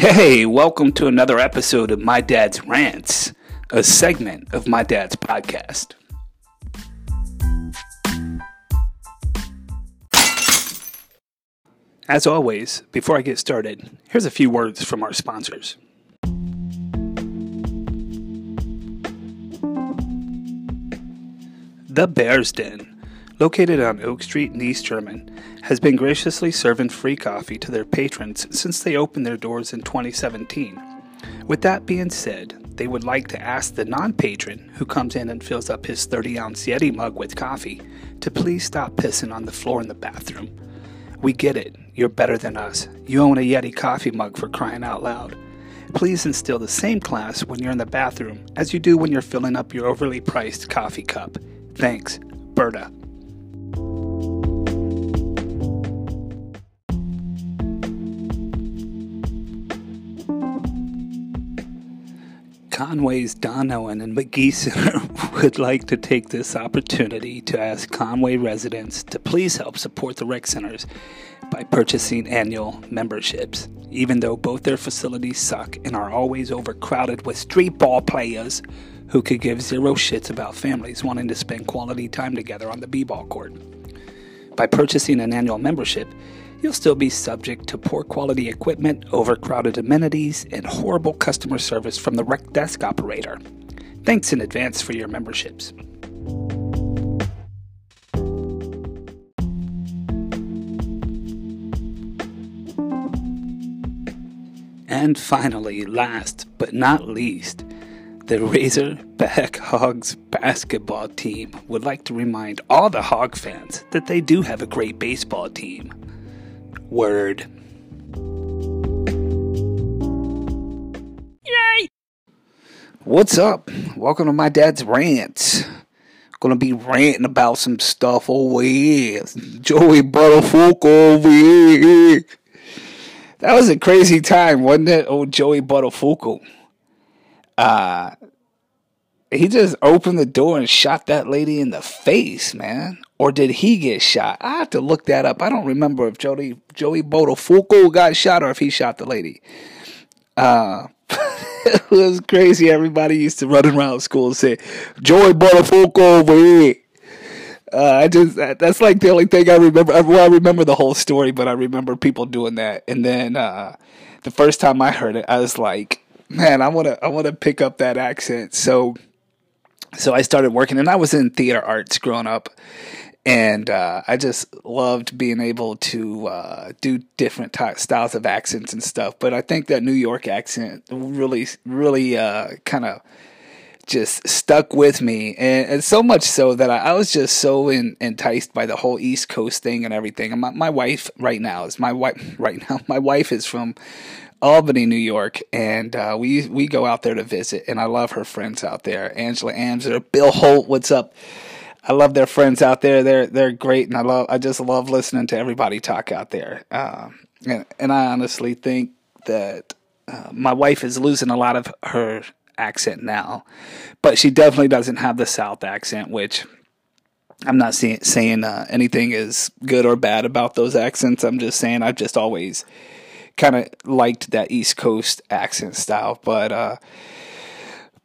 Hey, welcome to another episode of My Dad's Rants, a segment of My Dad's podcast. As always, before I get started, here's a few words from our sponsors. The Bears Den, located on Oak Street in East German, has been graciously serving free coffee to their patrons since they opened their doors in 2017. With that being said, they would like to ask the non patron who comes in and fills up his 30 ounce Yeti mug with coffee to please stop pissing on the floor in the bathroom. We get it, you're better than us. You own a Yeti coffee mug for crying out loud. Please instill the same class when you're in the bathroom as you do when you're filling up your overly priced coffee cup. Thanks, Berta. Conway's Don Owen and McGee Center would like to take this opportunity to ask Conway residents to please help support the rec centers by purchasing annual memberships. Even though both their facilities suck and are always overcrowded with street ball players who could give zero shits about families wanting to spend quality time together on the b-ball court. By purchasing an annual membership, you'll still be subject to poor quality equipment, overcrowded amenities, and horrible customer service from the rec desk operator. Thanks in advance for your memberships. And finally, last but not least, the Razorback Hogs basketball team would like to remind all the Hog fans that they do have a great baseball team. Word. Yay! What's up? Welcome to my dad's rants. Gonna be ranting about some stuff over here. Joey Buttafuoco over here. That was a crazy time, wasn't it? Oh, Joey Buttafuoco uh, he just opened the door and shot that lady in the face, man. Or did he get shot? I have to look that up. I don't remember if Joey Joey Buttafuoco got shot or if he shot the lady. Uh, it was crazy. Everybody used to run around school and say, "Joey Buttafuoco over here." Uh, I just that's like the only thing I remember. Well, I remember the whole story, but I remember people doing that. And then uh, the first time I heard it, I was like, man, I want to I want to pick up that accent. So so I started working, and I was in theater arts growing up, and uh, I just loved being able to uh, do different ty- styles of accents and stuff. But I think that New York accent really, really uh, kind of just stuck with me, and, and, so much so that I, I was just so in, enticed by the whole East Coast thing and everything. And my, my wife right now is my wife right now. My wife is from Albany, New York, and uh, we we go out there to visit. And I love her friends out there, Angela Amser, Bill Holt. What's up? I love their friends out there. They're they're great, and I love I just love listening to everybody talk out there. Um, and and I honestly think that uh, my wife is losing a lot of her accent now, but she definitely doesn't have the South accent, which. I'm not saying uh, anything is good or bad about those accents. I'm just saying I've just always kind of liked that East Coast accent style. But uh,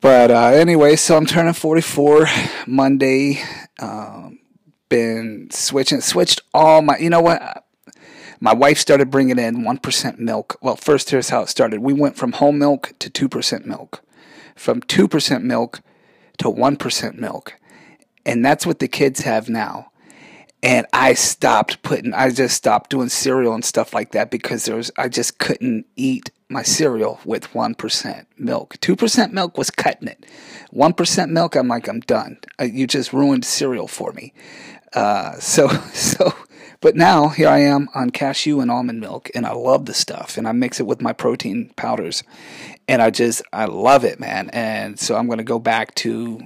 but uh, anyway, so I'm turning 44 Monday. Um, been switching, switched all my. You know what? My wife started bringing in one percent milk. Well, first here's how it started. We went from whole milk to two percent milk, from two percent milk to one percent milk, and that's what the kids have now and I stopped putting I just stopped doing cereal and stuff like that because there was I just couldn't eat my cereal with 1% milk. 2% milk was cutting it. 1% milk I'm like I'm done. You just ruined cereal for me. Uh, so so but now here I am on cashew and almond milk and I love the stuff and I mix it with my protein powders and I just I love it, man. And so I'm going to go back to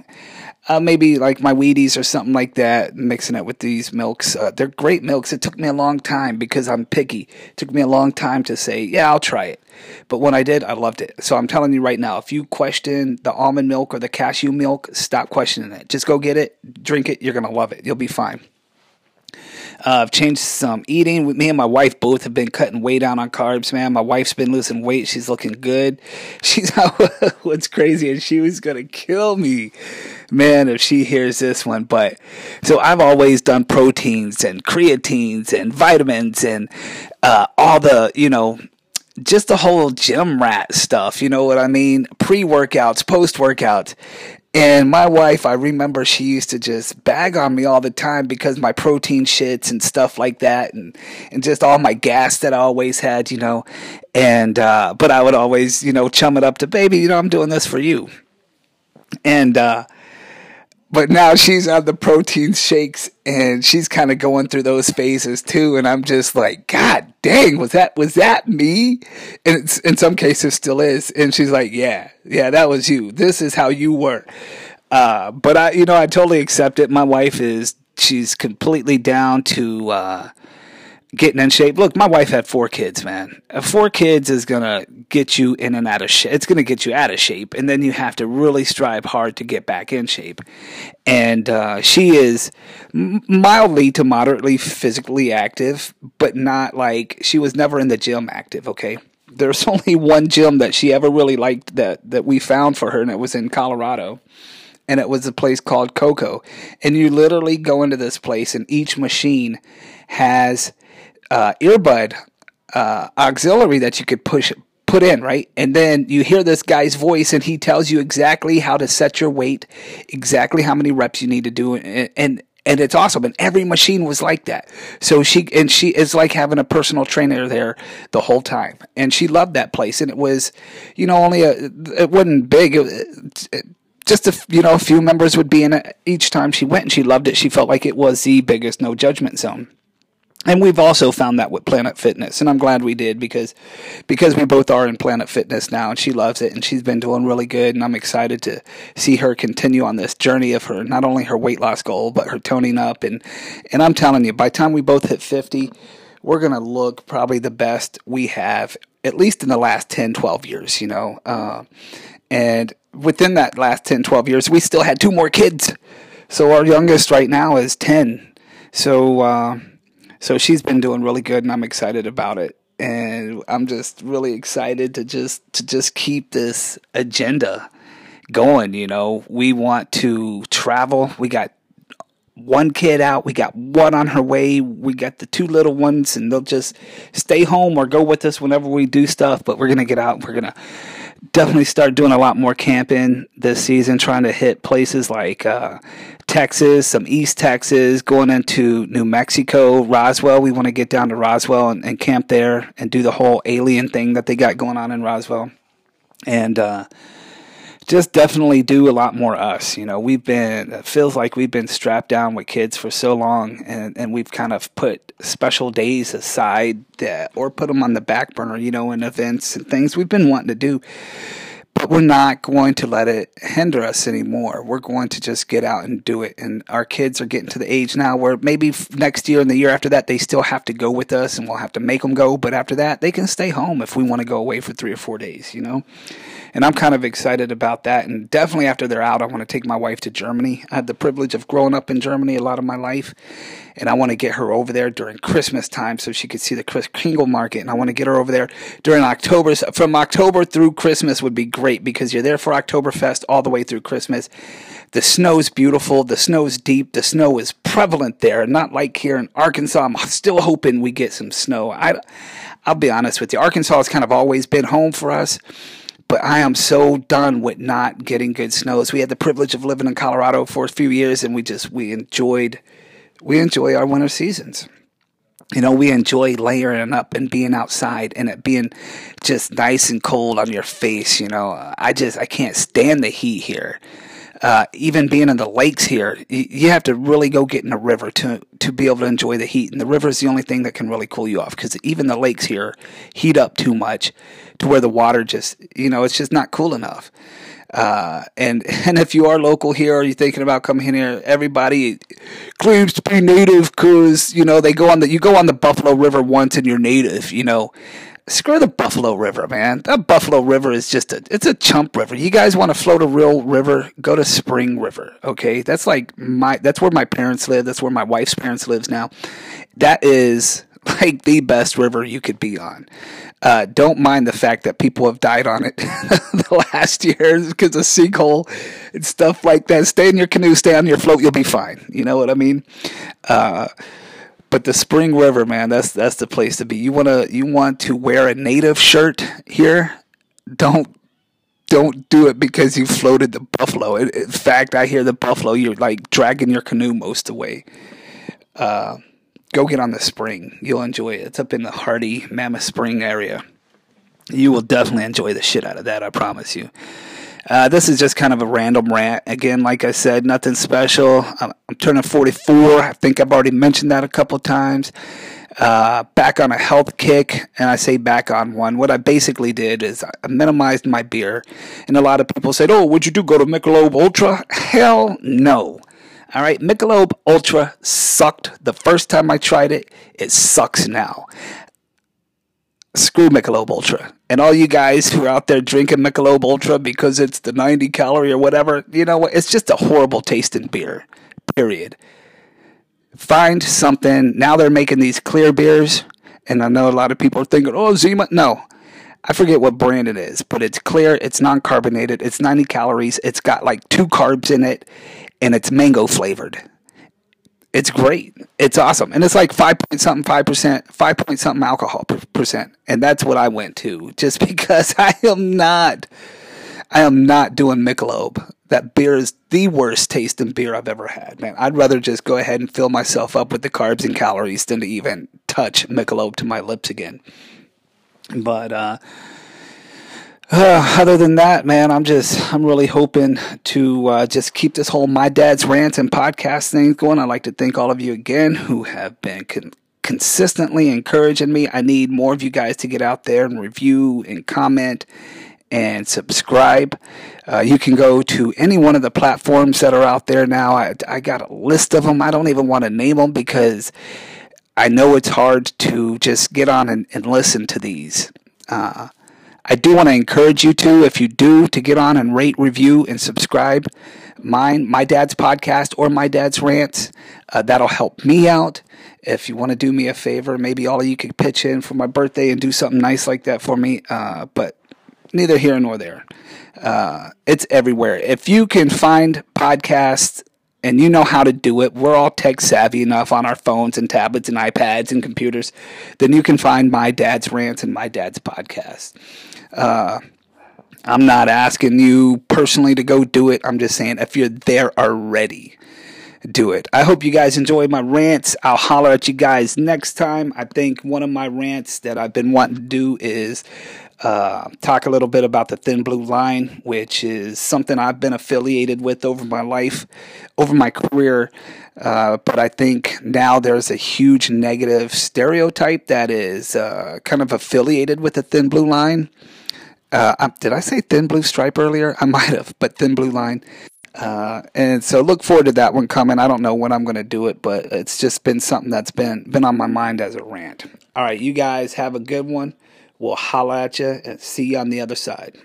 uh, maybe like my Wheaties or something like that, mixing it with these milks. Uh, they're great milks. It took me a long time because I'm picky. It took me a long time to say, yeah, I'll try it. But when I did, I loved it. So I'm telling you right now, if you question the almond milk or the cashew milk, stop questioning it. Just go get it, drink it. You're going to love it. You'll be fine. Uh, I've changed some eating. Me and my wife both have been cutting way down on carbs, man. My wife's been losing weight. She's looking good. She's what's crazy, and she was gonna kill me, man, if she hears this one. But so I've always done proteins and creatines and vitamins and uh, all the you know just the whole gym rat stuff, you know what I mean? Pre workouts, post workouts. And my wife, I remember she used to just bag on me all the time because my protein shits and stuff like that and, and just all my gas that I always had, you know. And uh, but I would always, you know, chum it up to baby, you know, I'm doing this for you. And uh but now she's on the protein shakes and she's kind of going through those phases too and i'm just like god dang was that was that me? And in some cases still is and she's like yeah yeah that was you. This is how you were. Uh, but i you know i totally accept it. My wife is she's completely down to uh, getting in shape. Look, my wife had four kids, man. Four kids is gonna get you in and out of shape. It's gonna get you out of shape, and then you have to really strive hard to get back in shape. And uh, she is mildly to moderately physically active, but not like she was never in the gym active. Okay. There's only one gym that she ever really liked that that we found for her, and it was in Colorado and it was a place called Koko. And you literally go into this place, and each machine has uh, earbud uh, auxiliary that you could push put in, right? And then you hear this guy's voice and he tells you exactly how to set your weight, exactly how many reps you need to do and, and and it's awesome. And every machine was like that. So she and she is like having a personal trainer there the whole time. And she loved that place. And it was you know only a it wasn't big. It, it, just a you know a few members would be in it each time she went and she loved it. She felt like it was the biggest no judgment zone and we've also found that with Planet Fitness, and I'm glad we did because because we both are in Planet Fitness now, and she loves it, and she's been doing really good, and I'm excited to see her continue on this journey of her not only her weight loss goal but her toning up, and and I'm telling you, by the time we both hit 50, we're gonna look probably the best we have at least in the last 10, 12 years, you know, uh, and within that last 10, 12 years, we still had two more kids, so our youngest right now is 10, so. Uh, so she's been doing really good, and I'm excited about it. And I'm just really excited to just to just keep this agenda going. You know, we want to travel. We got one kid out. We got one on her way. We got the two little ones, and they'll just stay home or go with us whenever we do stuff. But we're gonna get out. We're gonna definitely start doing a lot more camping this season, trying to hit places like uh, Texas, some East Texas, going into New Mexico, Roswell. We want to get down to Roswell and, and, camp there and do the whole alien thing that they got going on in Roswell. And uh, just definitely do a lot more us. You know, we've been, it feels like we've been strapped down with kids for so long and, and we've kind of put special days aside that, or put them on the back burner, you know, in events and things we've been wanting to do but we're not going to let it hinder us anymore. We're going to just get out and do it. And our kids are getting to the age now where maybe next year and the year after that, they still have to go with us and we'll have to make them go. But after that, they can stay home if we want to go away for three or four days, you know? And I'm kind of excited about that. And definitely after they're out, I want to take my wife to Germany. I had the privilege of growing up in Germany a lot of my life and I want to get her over there during Christmas time so she could see the Kringle market. And I want to get her over there during October. From October through Christmas would be great because you're there for Oktoberfest all the way through Christmas. The snow's beautiful. The snow's deep. The snow is prevalent there, not like here in Arkansas. I'm still hoping we get some snow. I, I'll be honest with you. Arkansas has kind of always been home for us but I am so done with not getting good snows. We had the privilege of living in Colorado for a few years, and we just we enjoyed we enjoy our winter seasons. You know, we enjoy layering up and being outside and it being just nice and cold on your face. You know, I just, I can't stand the heat here. Uh, even being in the lakes here, you have to really go get in a river to to be able to enjoy the heat. And the river is the only thing that can really cool you off because even the lakes here heat up too much to where the water just, you know, it's just not cool enough. Uh, and and if you are local here, or you're thinking about coming here, everybody claims to be native because you know they go on the you go on the Buffalo River once and you're native, you know. screw the Buffalo River, man. That Buffalo River is just a it's a chump river. You guys want to float a real river? Go to Spring River, okay? That's like my that's where my parents live. That's where my wife's parents lives now. That is like the best river you could be on. Uh, don't mind the fact that people have died on it the last years because of sinkhole and stuff like that. Stay in your canoe, stay on your float, you'll be fine. You know what I mean? Uh, but the Spring River, man, that's that's the place to be. You wanna you want to wear a native shirt here? Don't don't do it because you floated the buffalo. In, fact, I hear the buffalo. You're like dragging your canoe most of the way. Uh, go get on the spring. You'll enjoy it. It's up in the Hardy Mammoth Spring area. You will definitely enjoy the shit out of that. I promise you. Uh, this is just kind of a random rant. Again, like I said, nothing special. I'm, I'm turning 44. I think I've already mentioned that a couple times. Uh, back on a health kick, and I say back on one. What I basically did is I minimized my beer, and a lot of people said, "Oh, what'd you do? Go to Michelob Ultra?" Hell no. All right, Michelob Ultra sucked the first time I tried it. It sucks now screw Michelob Ultra. And all you guys who are out there drinking Michelob Ultra because it's the 90 calorie or whatever, you know what? It's just a horrible tasting beer. Period. Find something. Now they're making these clear beers. And I know a lot of people are thinking, oh, Zima. No. I forget what brand it is, but it's clear, it's non carbonated, it's 90 calories, it's got like two carbs in it, and it's mango flavored it's great. It's awesome. And it's like five point something, five percent, five point something alcohol percent. And that's what I went to just because I am not, I am not doing Michelob. That beer is the worst tasting beer I've ever had, man. I'd rather just go ahead and fill myself up with the carbs and calories than to even touch Michelob to my lips again. But, uh, uh, other than that, man, I'm just I'm really hoping to uh, just keep this whole my dad's rant and podcast thing going. I'd like to thank all of you again who have been con- consistently encouraging me. I need more of you guys to get out there and review and comment and subscribe. Uh, you can go to any one of the platforms that are out there now. I, I got a list of them. I don't even want to name them because I know it's hard to just get on and, and listen to these. Uh, I do want to encourage you to, if you do, to get on and rate, review, and subscribe mine, my dad's podcast, or my dad's rants. Uh, that'll help me out. If you want to do me a favor, maybe all of you could pitch in for my birthday and do something nice like that for me. Uh, but neither here nor there. Uh, it's everywhere. If you can find podcasts and you know how to do it, we're all tech savvy enough on our phones and tablets and iPads and computers, then you can find my dad's rants and my dad's podcast. Uh, I'm not asking you personally to go do it. I'm just saying if you're there already, do it. I hope you guys enjoy my rants. I'll holler at you guys next time. I think one of my rants that I've been wanting to do is uh, talk a little bit about the Thin Blue Line, which is something I've been affiliated with over my life, over my career. Uh, but I think now there's a huge negative stereotype that is uh, kind of affiliated with the Thin Blue Line. Uh, did I say Thin Blue Stripe earlier? I might have, but Thin Blue Line. Uh, and so look forward to that one coming. I don't know when I'm going to do it, but it's just been something that's been been on my mind as a rant. All right, you guys have a good one. We'll holla at you and see you on the other side.